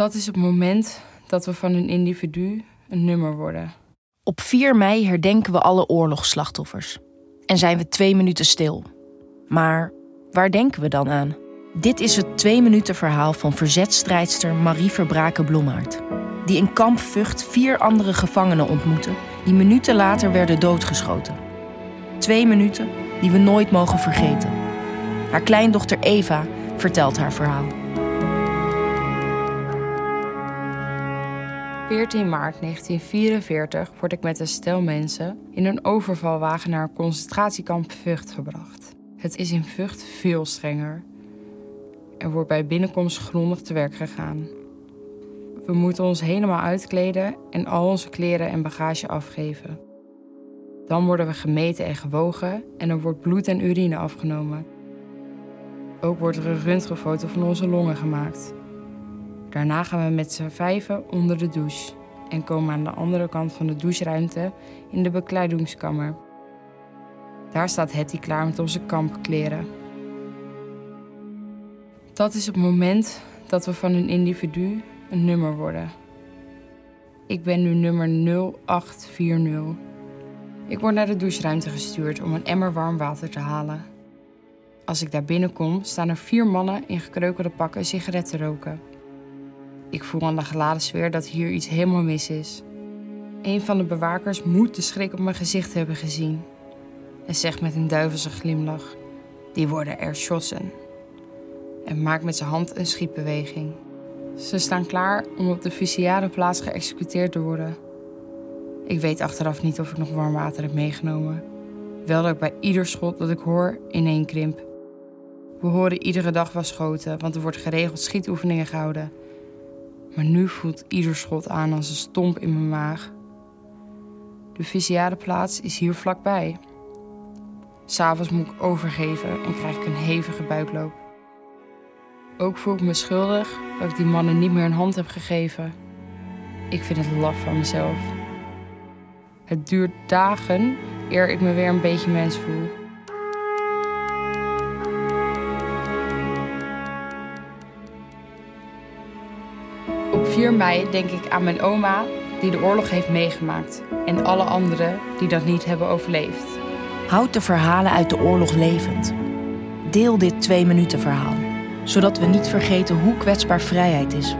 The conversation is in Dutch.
Dat is het moment dat we van een individu een nummer worden. Op 4 mei herdenken we alle oorlogsslachtoffers. En zijn we twee minuten stil. Maar waar denken we dan aan? Dit is het twee minuten verhaal van verzetstrijdster Marie Verbraken Blommaert. Die in kamp Vught vier andere gevangenen ontmoette die minuten later werden doodgeschoten. Twee minuten die we nooit mogen vergeten. Haar kleindochter Eva vertelt haar verhaal. 14 maart 1944 word ik met een stel mensen in een overvalwagen naar een concentratiekamp Vught gebracht. Het is in Vught veel strenger. Er wordt bij binnenkomst grondig te werk gegaan. We moeten ons helemaal uitkleden en al onze kleren en bagage afgeven. Dan worden we gemeten en gewogen en er wordt bloed en urine afgenomen. Ook wordt er een röntgenfoto van onze longen gemaakt. Daarna gaan we met z'n vijven onder de douche en komen aan de andere kant van de doucheruimte in de bekleidingskamer. Daar staat Hetty klaar met onze kampkleren. Dat is het moment dat we van een individu een nummer worden. Ik ben nu nummer 0840. Ik word naar de doucheruimte gestuurd om een emmer warm water te halen. Als ik daar binnenkom, staan er vier mannen in gekreukelde pakken sigaretten roken. Ik voel aan de geladen sfeer dat hier iets helemaal mis is. Een van de bewakers moet de schrik op mijn gezicht hebben gezien. En zegt met een duivelse glimlach: Die worden erschossen. En maakt met zijn hand een schietbeweging. Ze staan klaar om op de plaats geëxecuteerd te worden. Ik weet achteraf niet of ik nog warm water heb meegenomen. Wel dat ik bij ieder schot dat ik hoor ineen krimp. We horen iedere dag wel schoten, want er wordt geregeld schietoefeningen gehouden. Maar nu voelt ieder schot aan als een stomp in mijn maag. De plaats is hier vlakbij. S'avonds moet ik overgeven en krijg ik een hevige buikloop. Ook voel ik me schuldig dat ik die mannen niet meer een hand heb gegeven. Ik vind het laf van mezelf. Het duurt dagen eer ik me weer een beetje mens voel. 4 mei denk ik aan mijn oma die de oorlog heeft meegemaakt en alle anderen die dat niet hebben overleefd. Houd de verhalen uit de oorlog levend. Deel dit twee minuten verhaal zodat we niet vergeten hoe kwetsbaar vrijheid is.